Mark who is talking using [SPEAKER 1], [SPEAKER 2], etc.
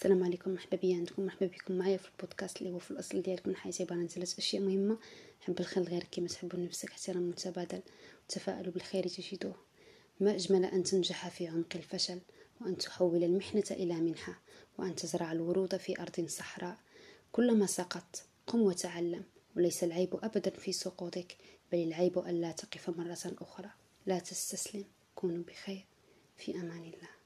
[SPEAKER 1] السلام عليكم مرحبا بيا. عندكم مرحبا بكم معايا في البودكاست اللي هو في الأصل ديالكم الحياة عباره عن ثلاث أشياء مهمة. حب الخير غير كما تحب لنفسك احترام متبادل وتفاءلوا بالخير تجدوه. ما أجمل أن تنجح في عمق الفشل وأن تحول المحنة إلى منحة وأن تزرع الورود في أرض صحراء. كلما سقطت قم وتعلم. وليس العيب ابدا في سقوطك بل العيب الا تقف مرة أخرى. لا تستسلم. كونوا بخير. في أمان الله.